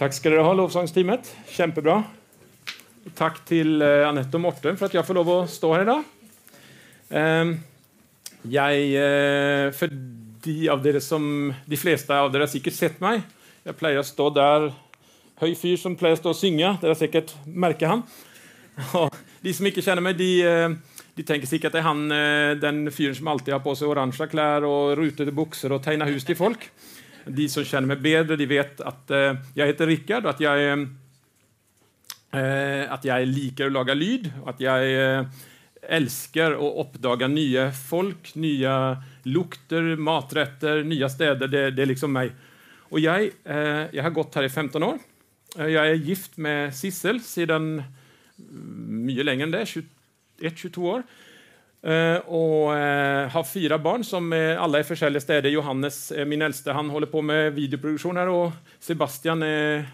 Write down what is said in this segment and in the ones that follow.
Tack ska du ha, lovsångsteamet. Kämpebra. Tack till eh, Anette och Morten för att jag får lov att stå här idag. Ehm, jag, eh, för de, av dere som, de flesta av er har säkert sett mig. Jag plejer stå där, höj fyr som plejer stå och synga. Det har säkert märker han. Och de som inte känner mig, de, eh, de tänker säkert att det är han, den fyren som alltid har på sig orangea kläder och rutade byxor och tecknar hus till folk. De som känner mig bättre, de vet att eh, jag heter Rickard och att jag är eh, att jag liker att laga lyd och att jag eh, älskar att uppdaga nya folk, nya lukter, maträtter, nya städer. Det, det är liksom mig. Och jag, eh, jag har gått här i 15 år. Eh, jag är gift med Sissel sedan mm, mycket längre än det, 21-22 år. Eh, och eh, har fyra barn som eh, alla är försäljare städer. Johannes, min äldste, han håller på med videoproduktion här och Sebastian,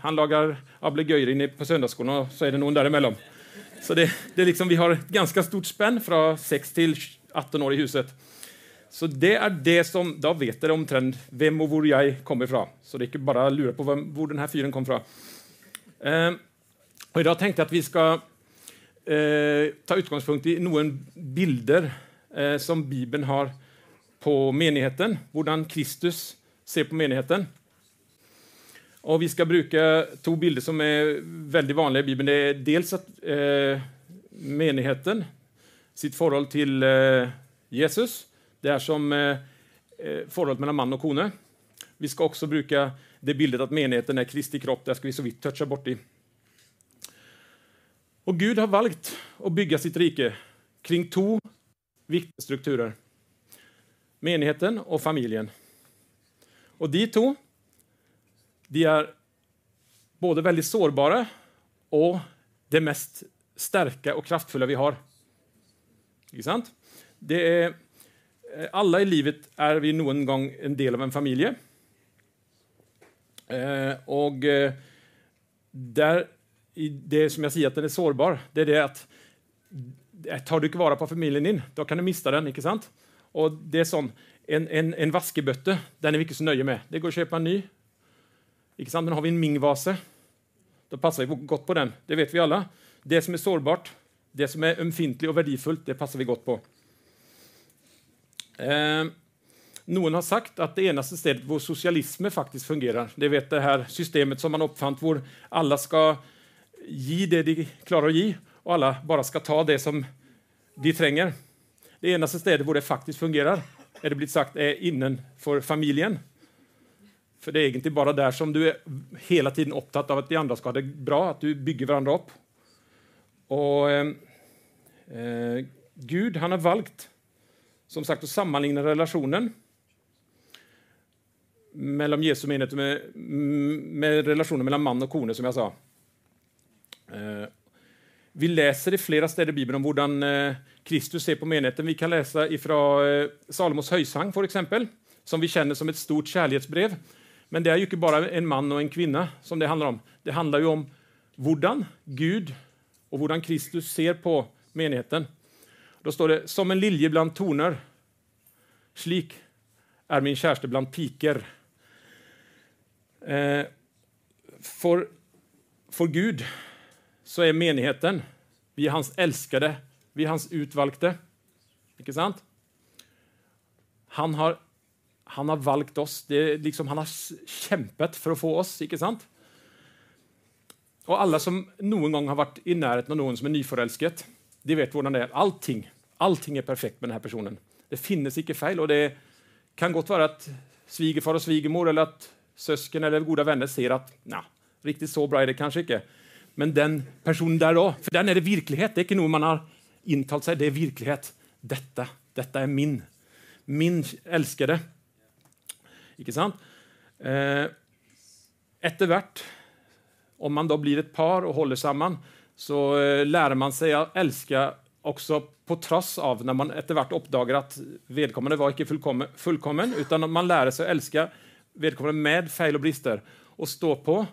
han lagar ablegöjer inne på söndagsskolan och så är det någon däremellan. Så det, det är liksom, vi har ett ganska stort spänn från 6 till 18 år i huset. Så det är det som, då vet det omtrent vem och var jag kommer ifrån. Så det är inte bara att lura på vem, var den här fyren kom ifrån. och idag tänkte jag att vi ska eh, ta utgångspunkt i några bilder eh, som Bibeln har på menigheten, hur Kristus ser på menigheten. Och vi ska bruka två bilder som är väldigt vanliga i Bibeln. Det är dels att eh, menigheten, sitt förhållande till eh, Jesus, det är som eh, eh förhållandet mellan man och kone. Vi ska också bruka det bildet att menigheten är Kristi kropp, det ska vi så vitt toucha bort i. Och Gud har valt att bygga sitt rike kring två viktiga strukturer. Menigheten och familjen. Och de två, de är både väldigt sårbara och det mest starka och kraftfulla vi har. Inte sant? Det är, eh, alla i livet är vi någon gång en del av en familj. Eh, och eh, där det som jag säger att den är sårbar, det är det att eh, tar du inte vara på familjen din, då kan du mista den, inte sant? Och det är sån, en, en, en vaskebötte, den är vi inte så nöjda med. Det går att köpa en ny. Inte sant? Men har vi en mingvase, då passar vi gott på den. Det vet vi alla. Det som är sårbart, det som är ömfintligt och värdefullt, det passar vi gott på. Eh, någon har sagt att det enaste stället där socialismen faktiskt fungerar, det vet det här systemet som man uppfann, där alla ska ge det de klarar att ge och alla bara ska ta det som de tränger. Det enaste stället där det faktiskt fungerar, är det blivit sagt, är innanför familjen. För det är egentligen bara där som du är hela tiden upptatt av att de andra ska ha det bra, att du bygger varandra upp. Och eh, eh Gud, han har valt, som sagt, att sammanligna relationen mellan Jesu menighet med, med relationen mellan man och kone, som jag sa. Eh, vi läser i flera städer i Bibeln om hur eh, Kristus ser på menigheten. Vi kan läsa ifrån eh, Salomos höjsang, för exempel, som vi känner som ett stort kärleksbrev. Men det är ju inte bara en man och en kvinna som det handlar om. Det handlar ju om hur Gud och hur Kristus ser på menigheten. Då står det som en lilje bland toner. Slik är min kärste bland piker. Eh, för, för Gud så är menigheten, vi är hans älskade, vi är hans utvalgte. Inte sant? Han har, han har valgt oss, det är liksom, han har kämpat för att få oss. Inte sant? Och alla som någon gång har varit i närheten av någon som är nyförälskad de vet hur det är. Allting, allting är perfekt med den här personen. Det finns inte fel och det kan gott vara att svigerfar och svigermor eller att sösken eller goda vänner ser att nah, riktigt så bra är det kanske inte. Men den personen där då, för den är det verklighet. Det är inte något man har intalat sig, det är verklighet. Detta, detta är min, min älskade. Inte sant? Eh, eftervärt, om man då blir ett par och håller samman, så eh, lär man sig att älska också på trots av när man eftervärt uppdagar att vedkommande var inte fullkommen, fullkommen, utan man lär sig att älska vedkommande med fel och brister och stå på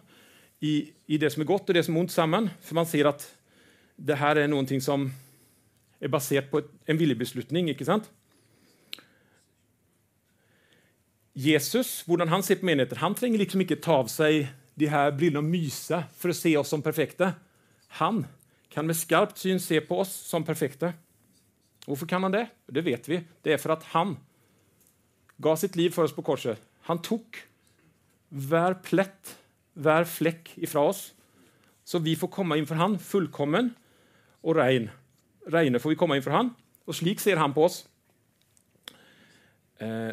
i, i det som är gott och det som är ont samman. För man ser att det här är någonting som är baserat på ett, en viljebeslutning, inte sant? Jesus, hur han ser på menigheten, han tränger liksom inte ta av sig de här brillorna och mysa för att se oss som perfekta. Han kan med skarpt syn se på oss som perfekta. Varför kan han det? Det vet vi. Det är för att han gav sitt liv för oss på korset. Han tog var plätt, hver fläck ifrån oss, så vi får komma inför han fullkommen och rein. Reine får vi komma inför han, och slik ser han på oss. Eh,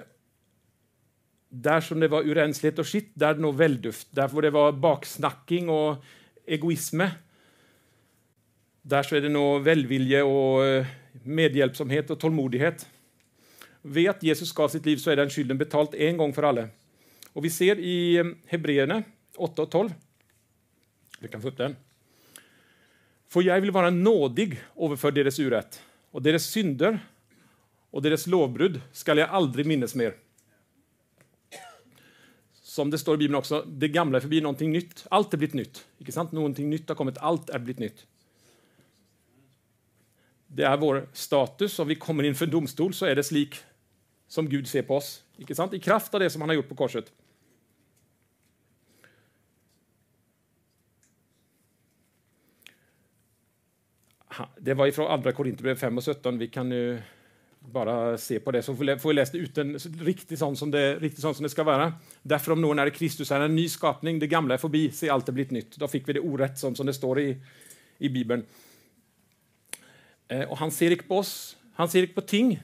där som det var urenslighet och skitt, där det nå velduft. Där hvor det var baksnakking och egoism. Där så är det nå velvilje og eh, medhjelpsomhet medhjälpsamhet och tålmodighet. Vet at Jesus ga sitt liv så är den skylden betalt en gång för alla. Og vi ser i eh, Hebreerne 8 och 12. Vi kan få upp den. För jag vill vara nådig överför deras urätt, och deras synder och deras lovbrud skall jag aldrig minnas mer. Som det står i Bibeln också, det gamla är förbi, någonting nytt. Allt är blivit nytt. Inte sant? Någonting nytt har kommit, allt är blivit nytt. Det är vår status. Om vi kommer inför domstol så är det slik som Gud ser på oss. Inte sant? I kraft av det som han har gjort på korset. Det var ifrån Andra Korinthierbrevet 5 och 17. Vi kan nu bara se på det så får vi läsa ut en riktigt sån som det, riktigt sån som det ska vara. Därför om någon är i Kristus är en ny skapning, det gamla är förbi, se allt är blivit nytt. Då fick vi det orätt som, som det står i, i Bibeln. Eh, och han ser inte på oss, han ser på ting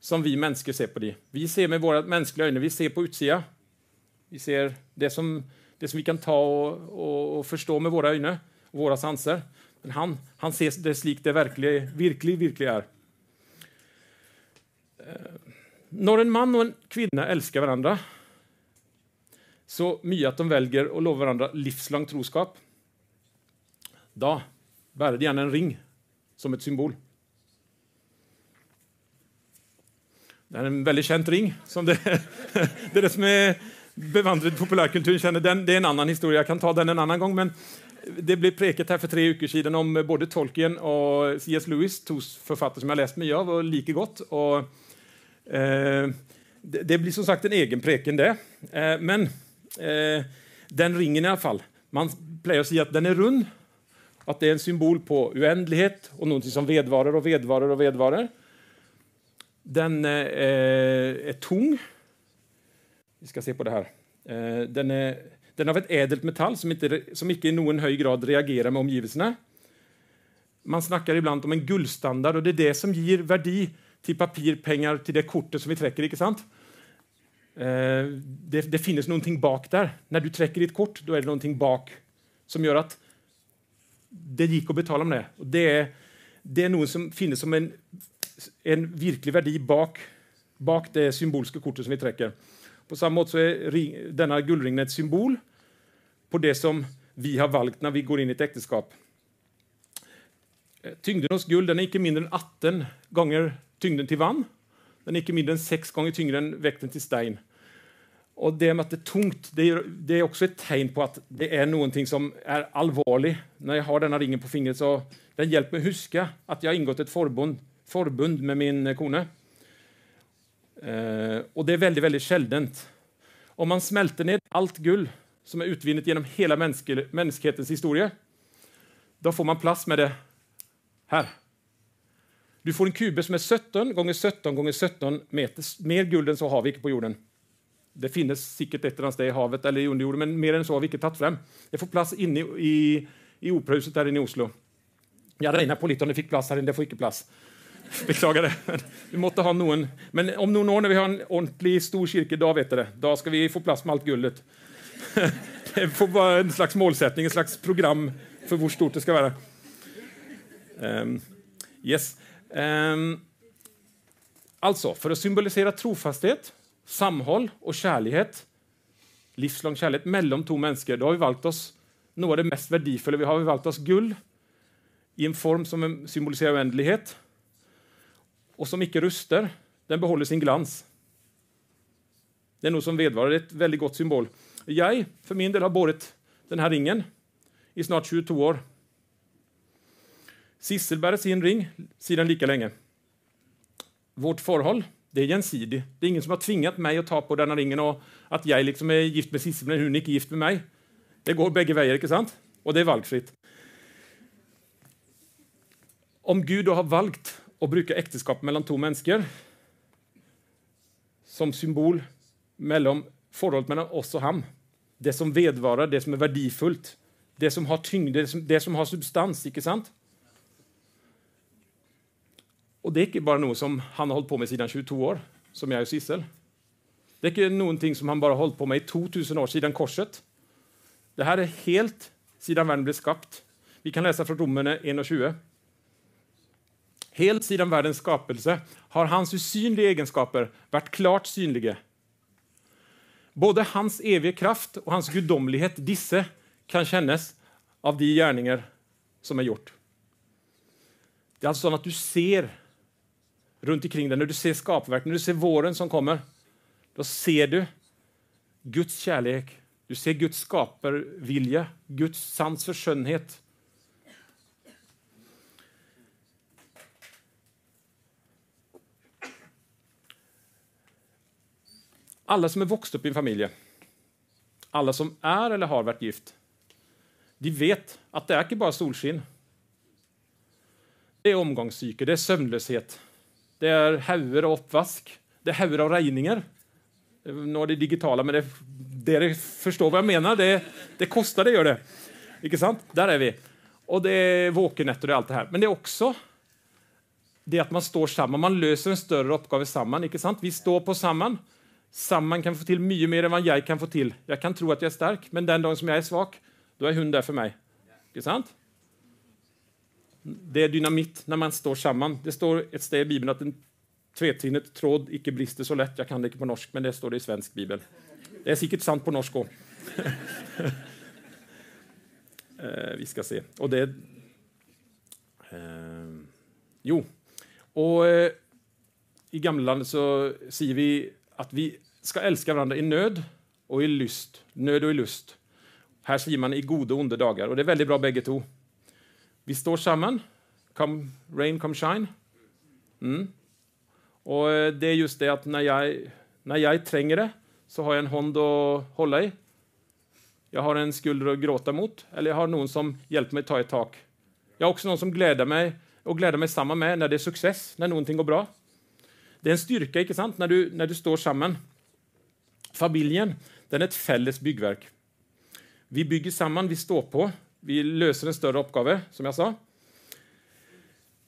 som vi människor ser på det. Vi ser med våra mänskliga ögon, vi ser på utsidan. Vi ser det som, det som vi kan ta och, och, och förstå med våra ögon och våra sanser. Men han, han ser det slik det verklig, virkelig, virkelig är. Eh, när en man och en kvinna älskar varandra så mycket att de väljer att lova varandra livslång troskap, då bär de gärna en ring som ett symbol. Det är en väldigt känd ring. Som det, det är det som är bevandrad i populärkulturen känner. Den, det är en annan historia, jag kan ta den en annan gång. Men det blev preket här för tre veckor sedan om både Tolkien och C.S. Lewis, två författare som jag läst mycket av och lika gott. Och, eh, det, det, blir som sagt en egen preken det. Eh, men eh, den ringen i alla fall, man plejer säga att den är rund, att det är en symbol på oändlighet och någonting som vedvarar och vedvarar och vedvarar. Den eh, är tung. Vi ska se på det här. Eh, den är, den är av ett ädelt metall som inte, som inte i någon hög grad reagerar med omgivelserna. Man snackar ibland om en guldstandard och det är det som ger värde till papir, pengar, till det kortet som vi träcker. Inte sant? Eh, det, det finns någonting bak där. När du träcker ditt kort, då är det någonting bak som gör att det gick att betala med det. Och det är, det är något som finns som en, en virklig värde bak, bak det symboliska kortet som vi träcker. På samma sätt så är ring, denna guldringen ett symbol på det som vi har valt när vi går in i ett äktenskap. Eh, tyngden hos guld den är inte mindre än 18 gånger tyngden till vann. Den är inte mindre än sex gånger tyngre än väkten till sten. Och det med att det är tungt, det är, det är, också ett tecken på att det är någonting som är allvarligt. När jag har denna ringen på fingret så den hjälper mig huska att jag har ingått ett förbund, förbund med min kone. Eh, och det är väldigt, väldigt sällsynt. Om man smälter ner allt guld som är utvinnet genom hela mänsklighetens historia, då får man plats med det här. Du får en kube som är 17 gånger 17 gånger 17 meter. Mer guld än så har vi inte på jorden. Det finns säkert ett eller annat i havet eller i underjorden, men mer än så har vi inte tagit fram. Det får plats inne i, i operahuset där inne i Oslo. Jag räknar på lite om det fick plats här inne, det får inte plats. Beklagar det. Vi måste ha någon. Men om någon år när vi har en ordentlig stor kyrka, då vet det. Då ska vi få plats med allt guldet. Det får vara en slags målsättning, en slags program för hur stort det ska vara. Um, yes. Um, alltså, för att symbolisera trofasthet samhåll och kärlighet, livslång kärlek mellan två människor, då har vi valt oss något av det mest värdefulla. Vi har valt oss guld i en form som symboliserar oändlighet och som icke ruster. Den behåller sin glans. Det är nog som vedvara, det är ett väldigt gott symbol. Jag för min del har burit den här ringen i snart 22 år. Sissel bär sin ring sedan lika länge. Vårt förhåll Det är gensidigt. Det är ingen som har tvingat mig att ta på denna ringen och att jag liksom är gift med Sissel men hon är inte gift med mig. Det går bägge vägar, inte sant? Och det är valgfritt. Om Gud då har valgt och bruka äktenskap mellan två människor som symbol mellan förhållandet mellan oss och ham. det som vedvarar, det som är värdefullt, det som har tyngd, det som, det som har substans, inte sant? Och det är inte bara något som han har hållit på med sedan 22 år, som jag och Sissel. Det är inte någonting som han bara har hållit på med i 2000 år sedan korset. Det här är helt sedan världen blev skapt. Vi kan läsa från Romarna 21. Helt sedan världens skapelse har hans usynliga egenskaper varit klart synliga. Både hans eviga kraft och hans gudomlighet, disse, kan kännas av de gärningar som är gjort. Det är alltså så att du ser runt omkring dig, när du ser skapverk, när du ser våren som kommer, då ser du Guds kärlek, du ser Guds skaparvilja, Guds sans för skönhet. Alla som är vuxna upp i en familj, alla som är eller har varit gift, de vet att det är inte bara solsken. Det är omgångspsyke, det är sömnlöshet, det är hauger och uppvask, det är hauger av regningar. Nu är det digitala, men det, det förstår vad jag menar. Det, det kostar, det gör det. Inte sant? Där är vi. Och det är våkenätter och allt det här. Men det är också det att man står samman. Man löser en större uppgift samman. Inte sant? Vi står på samman. Samman kan få till mycket mer än vad jag kan få till. Jag kan tro att jag är stark, men den dagen som jag är svag, då är hon där för mig. Inte sant? Det är dynamit när man står samman. Det står ett ställe i Bibeln att en tvetinnet tråd icke brister så lätt. Jag kan det inte på norsk, men det står det i svensk bibel. Det är säkert sant på norsk också. eh, vi ska se. Och det... Eh, jo, och eh, i Gamla så säger vi att vi ska älska varandra i nöd och i lust. Nöd och i lust. Här säger man i goda och onda dagar, och det är väldigt bra bägge två. Vi står samman. Come rain, come shine. Mm. Och eh, det är just det att när jag, när jag tränger det så har jag en hand att hålla i. Jag har en skulder att gråta mot, eller jag har någon som hjälper mig ta ett tak. Jag har också någon som gläder mig och gläder mig samman med när det är success, när någonting går bra. Det är en styrka, ikke sant, när du, när du står samman. Familjen, den är ett fälles byggverk. Vi bygger samman, vi står på, vi löser en större uppgave, som jag sa.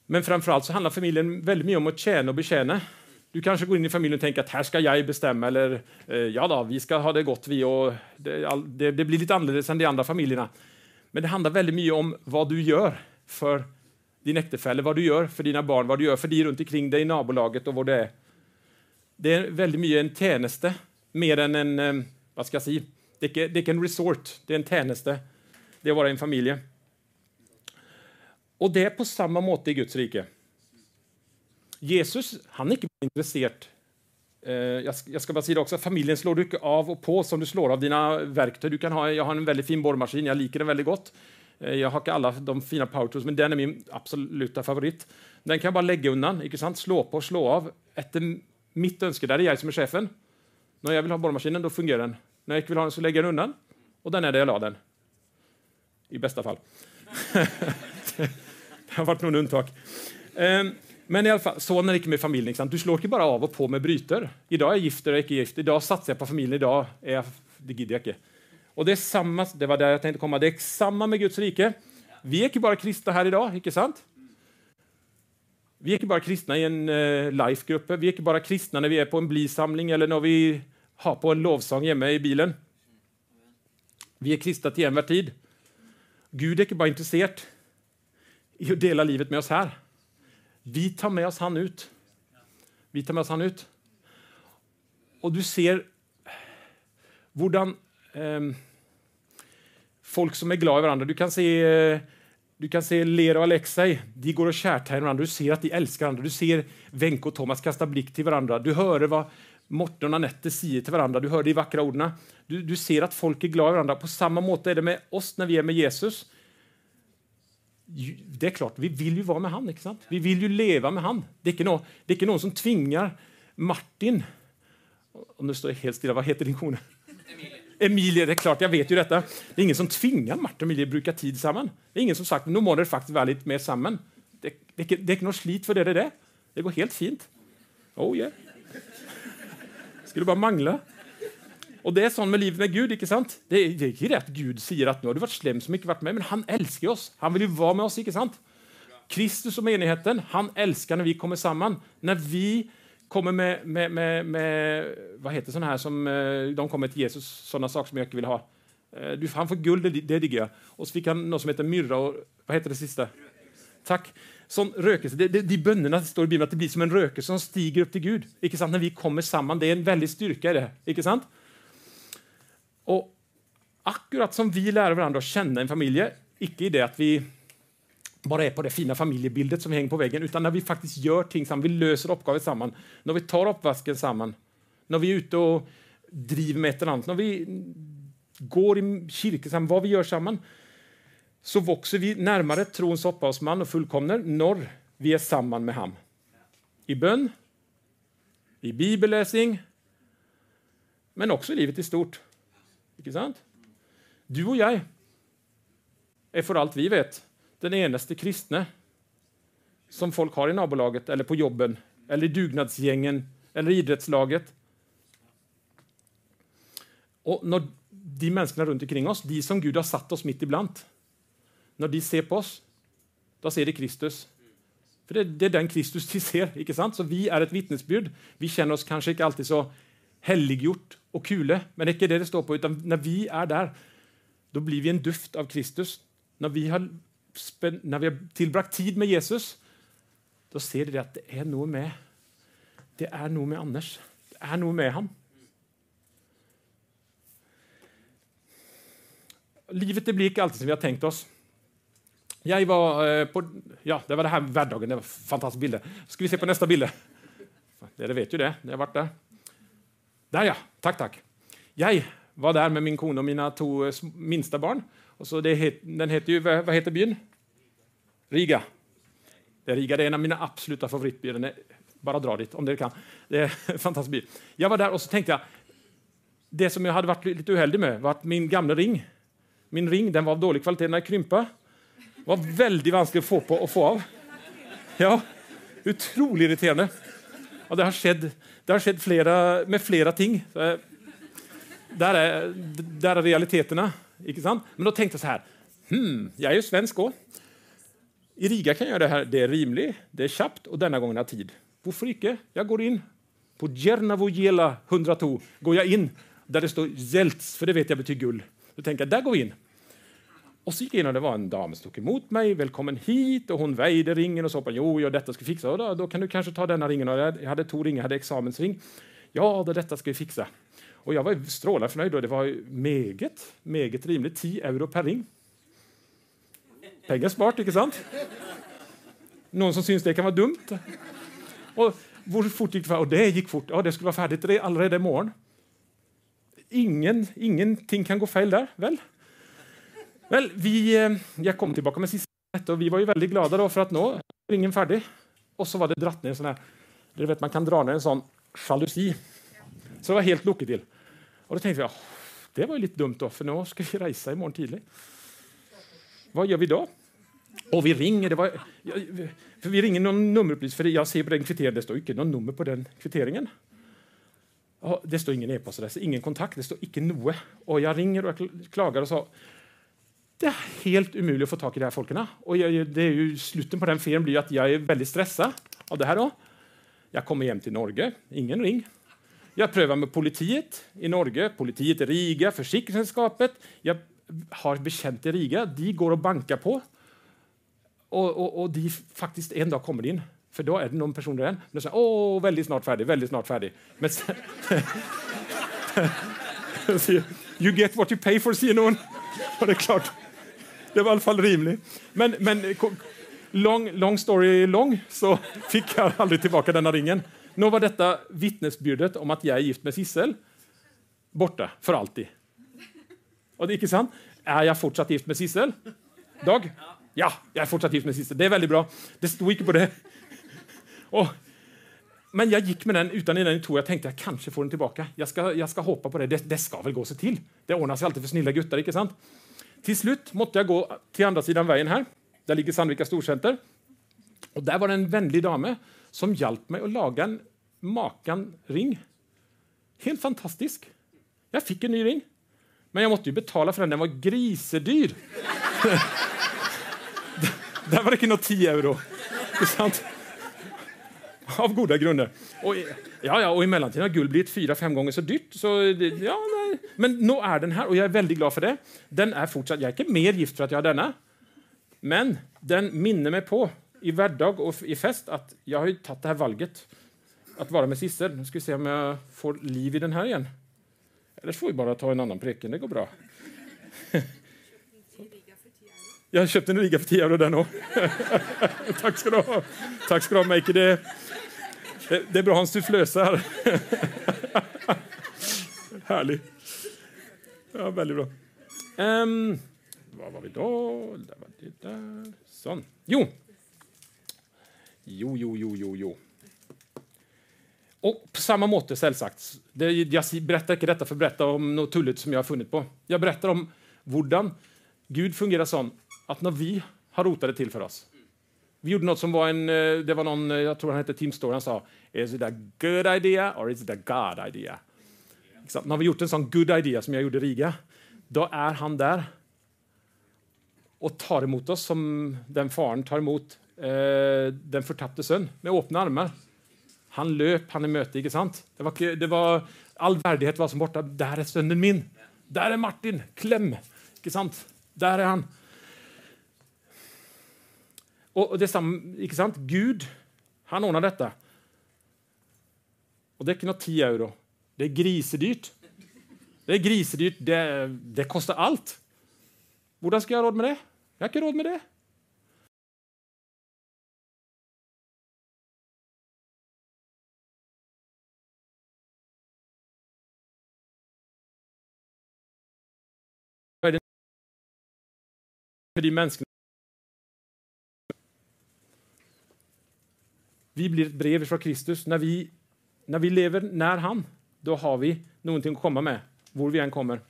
Men framförallt så handlar familjen väldigt mycket om att tjäna och betjäna. Du kanske går in i familjen och tänker att här ska jag bestämma eller eh, ja då, vi ska ha det gott vi och det, det, det, blir lite annorlunda än de andra familjerna. Men det handlar väldigt mycket om vad du gör för din äktefälle, vad du gör för dina barn, vad du gör för de runt omkring dig i nabolaget och vad det är. Det är väldigt mycket en tjänste, mer än en, eh, vad ska jag säga, det är, det en resort, det är en tjänste, det är att vara en familj. Och det är på samma måte i Guds rike. Jesus han är inte intresserad eh, jag ska bara säga det också, familjen slår du inte av och på som du slår av dina verktyg. Du kan ha, jag har en väldigt fin borrmaskin, jag liker den väldigt gott. Eh, jag har alla de fina power tools, men den är min absoluta favorit. Den kan jag bara lägga undan, inte sant? slå på, slå av. Efter mitt önske, där är jag som är chefen. När jag vill ha borrmaskinen, då fungerar den. När jag inte vill ha den så lägger jag den undan. Och den är där jag la den. I bästa fall. det har varit någon undantag. Ehm, men i alla fall, så är det inte med familjen. Sant? Du slår inte bara av och på med bryter. Idag är jag gift eller inte gift. Idag satsar jag på familjen. Idag är jag, det gidder jag inte. Och det är samma, det var där jag tänkte komma. Det är samma med Guds rike. Vi är inte bara kristna här idag, inte sant? Vi är inte bara kristna i en uh, life-grupp. Vi är ju bara kristna när vi är på en blisamling eller när vi har på en lovsång hemma i bilen. Vi är kristna till enhver tid. Gud är inte bara intresserad i att dela livet med oss här. Vi tar med oss han ut. Vi tar med oss han ut. Och du ser eh, hvordan Ehm, folk som är glada i varandra. Du kan se, eh, du kan se Lera och Alexei. De går och kärtar varandra. Du ser att de älskar varandra. Du ser Wenche och Thomas kasta blick till varandra. Du hör vad Morten och Anette säger till varandra. Du hör de vackra orden. Du, du ser att folk är glada i varandra. På samma måte är det med oss när vi är med Jesus det är klart, vi vill ju vara med han. Inte sant? Vi vill ju leva med han. Det är inte någon, det är inte någon som tvingar Martin, och nu står jag helt stilla, vad heter din kone? Emilia. Emilie, det är klart, jag vet ju detta. Det är ingen som tvingar Martin och Emilie att bruka tid samman. Det är ingen som sagt, nu må det faktiskt vara lite mer samman. Det, det, det, det är inte något slit för det, det, det. Det går helt fint. Oh yeah. Skulle bara mangla. Och det är sånt med livet med Gud, inte sant? Det är, det är inte rätt Gud säger att nu har du varit slem som inte varit med, men han älskar oss. Han vill ju vara med oss, inte sant? Kristus och menigheten, han älskar när vi kommer samman. När vi kommer med, med, med, med vad heter sådana här som eh, de kommer till Jesus, sådana saker som jag inte vill ha. Eh, du, han får guld, det, det digger jag. Och så fick han något som heter myrra och vad heter det sista? Tack. Som rökelse. Det, det, de bönerna står i Bibeln att det blir som en rökelse som stiger upp till Gud. Icke sant? När vi kommer samman. Det är en väldig styrka i det. Icke sant? Och akkurat som vi lär varandra att känna en familj, icke i det att vi bara är på det fina familjebildet som hänger på väggen, utan när vi faktiskt gör ting samman, vi löser uppgifter samman, när vi tar uppvasken samman, när vi är ute och driver med ett eller annat, när vi går i kyrkan samman, vad vi gör samman, så växer vi närmare trons upphavsman och fullkomner när vi är samman med ham. I bön, i bibelläsning, men också i livet i stort. Inte sant? Du och jag är för allt vi vet den enaste kristne som folk har i nabolaget eller på jobben eller i dugnadsgängen eller i idrottslaget. Och när de människorna runt omkring oss, de som Gud har satt oss mitt ibland, när de ser på oss, då ser de Kristus. För det, det är den Kristus de ser. Inte sant? Så vi är ett vittnesbud. Vi känner oss kanske inte alltid så helliggjort och kule, men det är inte det det står på, utan när vi är där, då blir vi en duft av Kristus. När vi har, när vi har tillbragt tid med Jesus, då ser vi att det är något med det är något med Anders. Det är något med honom. Livet det blir inte alltid som vi har tänkt oss. Jag var eh, på, ja, det var det här värdagen, det var fantastiska bilder. Ska vi se på nästa bild? Det vet ju det, Det har varit där. Där ja, tack, tack. Jag var där med min kone och mina två eh, minsta barn. Och så det het, den heter ju, vad heter byn? Riga. Det är Riga det är en av mina absoluta favoritbyar. Bara dra dit om du kan. Det är en fantastisk by. Jag var där och så tänkte jag, det som jag hade varit lite oheldig med var att min gamla ring, min ring den var av dålig kvalitet när jag krympa. var väldigt vansklig att få på och få av. Ja, otroligt irriterande. Och det har skett, det har skett flera, med flera ting. Så, eh, där, är, där är realiteterna. Inte sant? Men då tänkte jag så här, hmm, jag är ju svensk också. I Riga kan jag göra det här, det är rimligt, det är snabbt och denna gången har tid. Varför icke? Jag går in. På Djernavojela 102 går jag in där det står Zelts, för det vet jag betyder guld. Då tänker jag, där går vi in. Och så gick jag in och det var en dam som tog emot mig. Välkommen hit. Och hon väjde ringen och sa jo, jag detta ska vi fixa. Och då, då kan du kanske ta denna ringen. Och jag hade två ringar, jag hade examensring. Ja, då, detta ska vi fixa. Och jag var strålande förnöjd. Och det var meget, meget rimligt. 10 euro per ring. Pengar spart, inte sant? Någon som syns det kan vara dumt. Och hur fort gick det? Och det gick fort. Ja, det skulle vara färdigt allerede imorgon. Ingen, ingenting kan gå fel där, väl? Väl, vi, eh, jag kom tillbaka med sista och vi var ju väldigt glada då för att nå ringen färdig. Och så var det dratt ner en sån här, du vet man kan dra ner en sån jalusi. Så det var helt lucket till. Och då tänkte jag, det var ju lite dumt då, för nu ska vi resa imorgon tidigt. Vad gör vi då? Och vi ringer, det var, för vi ringer någon nummerupplysning, för jag ser på den kvitteringen, det står inte någon nummer på den kvitteringen. Och Det står ingen e-postadress, ingen kontakt, det står inte noe. Och jag ringer och klagar och sa, det är helt omöjligt att få tag i de här folken. Och jag, det är ju, slutet på den ferien blir att jag är väldigt stressad av det här. Då. Jag kommer hem till Norge, ingen ring. Jag prövar med politiet i Norge, politiet i Riga, försäkringssällskapet. Jag har bekänt i Riga, de går och bankar på. Och, och, och de faktiskt en dag kommer in, för då är det någon person där. Och säger åh, väldigt snart färdig, väldigt snart färdig. Men sen, you get what you pay for, säger någon. Och det är klart. Det var i alla fall rimligt. Men, men long, long story long så fick jag aldrig tillbaka denna ringen. Nu var detta vittnesbjudet om att jag är gift med Sissel borta för alltid. Och det är inte sant. Är jag fortsatt gift med Sissel? Dag? Ja, jag är fortsatt gift med Sissel. Det är väldigt bra. Det stod inte på det. Och men jag gick med den utan den i tå. Jag tänkte jag kanske får den tillbaka. Jag ska, jag ska hoppa på det. det. det. ska väl gå sig till. Det ordnar sig alltid för snilla guttar, inte sant? Till slut måste jag gå till andra sidan vägen här. Där ligger Sandvika Storcenter. Och där var det en vänlig dame som hjälpte mig att laga en makan ring. Helt fantastisk. Jag fick en ny ring. Men jag måste ju betala för den, den var grisedyr. där var det nog 10 euro. sant? Av goda grunder. Och, ja, ja, och i mellantiden har guld blivit fyra, fem gånger så dyrt. Så, ja, nej. Men nu är den här och jag är väldigt glad för det. Den är fortsatt, jag är inte mer gift för att jag har denna. Men den minner mig på i värdag och i fest att jag har ju tagit det här valget att vara med Sissel. Nu ska vi se om jag får liv i den här igen. Eller så får vi bara ta en annan preken, det går bra. Jag köpte en liga för 10 euro den också. Tack ska du ha. Tack ska du ha, Make. Det, det, det är bra en sufflös här. Härlig. Ja, väldigt bra. Um, vad var vi då? Där var det där. Sån. Jo. Jo, jo, jo, jo, jo. Och på samma måte, sällsagt. Det, jag berättar inte detta för att berätta om något tulligt som jag har funnit på. Jag berättar om hur Gud fungerar så att när vi har rotat det till för oss. Vi gjorde något som var en, eh, det var någon, eh, jag tror han hette Tim Story, han sa Is it a good idea or is it a God idea? Så när vi gjort en sån good idea som jag gjorde i Riga, då är han där och tar emot oss som den faren tar emot eh, den förtappte son med öppna armar. Han löp, han är möte, sant? Det var, det var, all värdighet var som borta. Där är sonen min. Där är Martin. Kläm! Inte sant? Där är han. Och det är inte sant? Gud, han ordnar detta. Och det är inte något 10 euro. Det är grisedyrt. Det är grisedyrt. Det, det kostar allt. Hur ska jag ha råd med det? Jag har inte råd med det. För de mänskliga Vi blir ett brev från Kristus. När vi, när vi lever när han, då har vi någonting att komma med, var vi än kommer.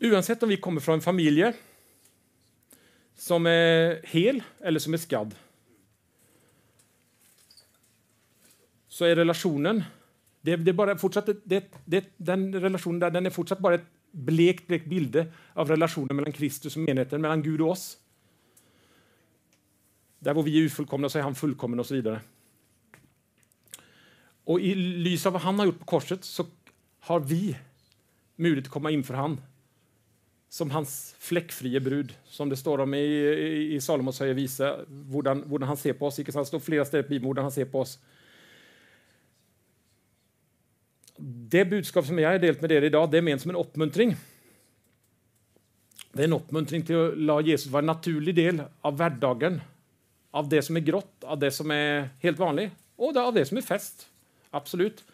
Oavsett om vi kommer från en familj som är hel eller som är skadd så är relationen det, det är bara fortsatt, det, det, den relationen där, den är fortsatt bara ett blekt, blekt bild av relationen mellan Kristus och menigheten, mellan Gud och oss. Där var vi är ofullkomna så är han fullkommen och så vidare. Och i lys av vad han har gjort på korset så har vi möjlighet att komma inför han som hans fläckfria brud, som det står om i, i, i Salomos höja visa, hur han ser på oss. Det står flera ställen i Bibeln hur han ser på oss. Det budskap som jag har delat med er idag, det är ment som en uppmuntring. Det är en uppmuntring till att låta Jesus vara en naturlig del av vardagen, av det som är grått, av det som är helt vanligt och av det som är fest. Absolut.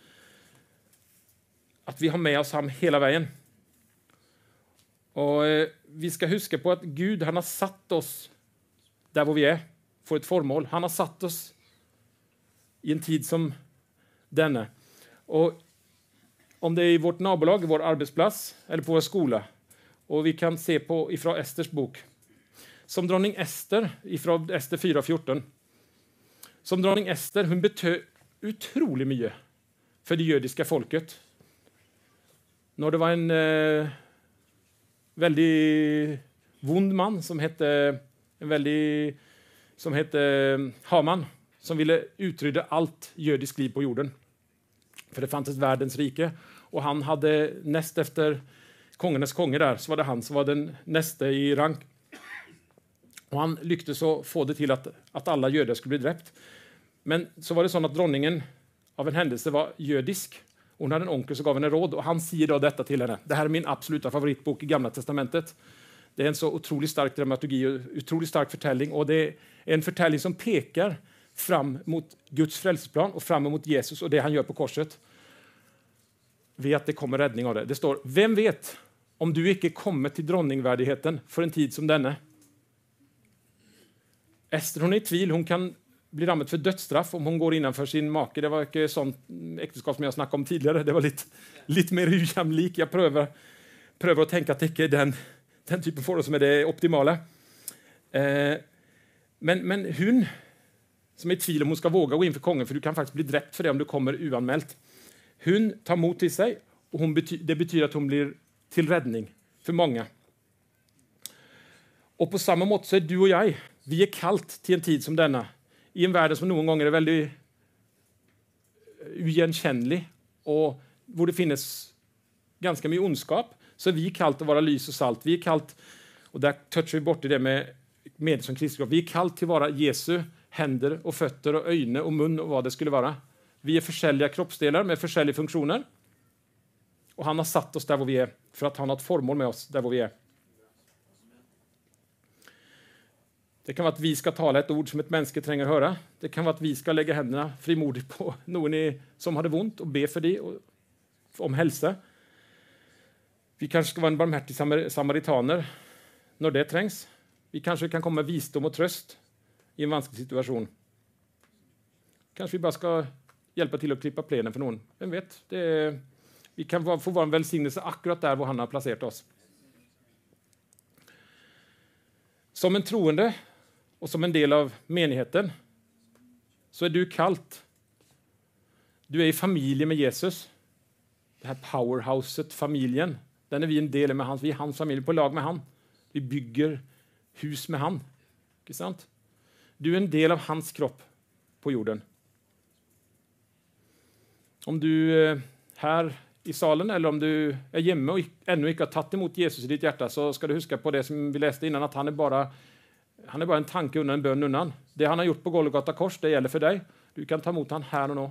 Att vi har med oss honom hela vägen. Och eh, Vi ska huska på att Gud han har satt oss där vi är, för ett formål. Han har satt oss i en tid som denna. Och om det är i vårt nabolag, vår arbetsplats eller på vår skola. Och vi kan se på ifrån Esters bok. Som dronning Ester, ifrån Ester 4.14. Som dronning Ester, hon betö otroligt mycket för det judiska folket. När det var en eh, väldigt vond man som hette, en väldigt, som hette eh, Haman som ville utrydda allt judiskt liv på jorden. För det fanns ett världens rike och han hade näst efter kongernas konge där, så var det han som var den näste i rank. Och han lyckades få det till att, att alla judar skulle bli dräpt. Men så var det så att dronningen av en händelse var judisk. Hon hade en onkel som gav henne råd och han säger då detta till henne. Det här är min absoluta favoritbok i Gamla testamentet. Det är en så otroligt stark dramaturgi och otroligt stark förtäljning. och det är en förtäljning som pekar fram mot Guds frälsningsplan och fram emot Jesus och det han gör på korset vet det kommer räddning av det. Det står, vem vet om du icke kommer till dronningvärdigheten för en tid som denne?” Ester hon är i tvil, hon kan bli dömd för dödsstraff om hon går innanför sin make. Det var ett sånt äktenskap som jag snackade om tidigare. Det var lite, lite mer ujämlik. Jag prövar, prövar att tänka att det är den, den typen av förhållande som är det optimala. Eh, men, men hon som är i tvil om hon ska våga gå in för kungen. för du kan faktiskt bli dräpt för det om du kommer oanmält. Hon tar mod till sig och hon bety det betyder att hon blir till räddning för många. Och på samma mått så är du och jag, vi är kallt till en tid som denna, i en värld som någon gånger är väldigt oigenkännlig eh, och där det finns ganska mycket ondskap, så är vi kallt att vara lys och salt. Vi är kallt, och där touchar vi bort i det med med som kristna. Vi är kallt till att vara Jesu händer och fötter och öjne och mun och vad det skulle vara. Vi är försäljliga kroppsdelar med försäljliga funktioner. Och han har satt oss där vi är för att han har ett formål med oss där vi är. Det kan vara att vi ska tala ett ord som ett mänske tränger höra. Det kan vara att vi ska lägga händerna frimodigt på någon som hade ont och be för det och om hälsa. Vi kanske ska vara en barmhärtig samaritaner när det trängs. Vi kanske kan komma med visdom och tröst i en vansklig situation. Kanske vi bara ska hjälpa till att klippa plenen för någon. Vem vet? Det, vi kan få vara en välsignelse akkurat där var han har placerat oss. Som en troende och som en del av menigheten så är du kallt. Du är i familjen med Jesus. Det här powerhouset, familjen, den är vi en del med hans, vi är hans familj, på lag med han. Vi bygger hus med han. Inte sant? Du är en del av hans kropp på jorden. Om du eh, här i salen eller om du är hemma och ännu inte har tagit emot Jesus i ditt hjärta så ska du huska på det som vi läste innan, att han är bara, han är bara en tanke undan, en bön undan. Det han har gjort på Golgata kors, det gäller för dig. Du kan ta emot han här och nu.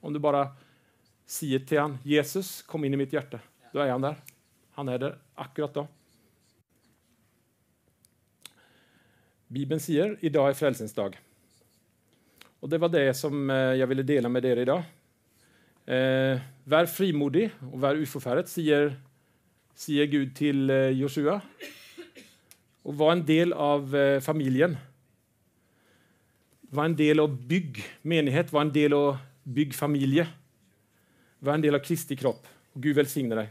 Om du bara säger till han, Jesus, kom in i mitt hjärta. Då är han där. Han är där akkurat då. Bibeln säger idag är frälsningsdag. Och det var det som eh, jag ville dela med er idag. Eh, vär frimodig och vär oförfärdet, säger, säger Gud till eh, Josua. Och var en del av eh, familjen. Var en del av bygg menighet, var en del av bygg familje. Var en del av Kristi kropp. Och Gud välsigne dig.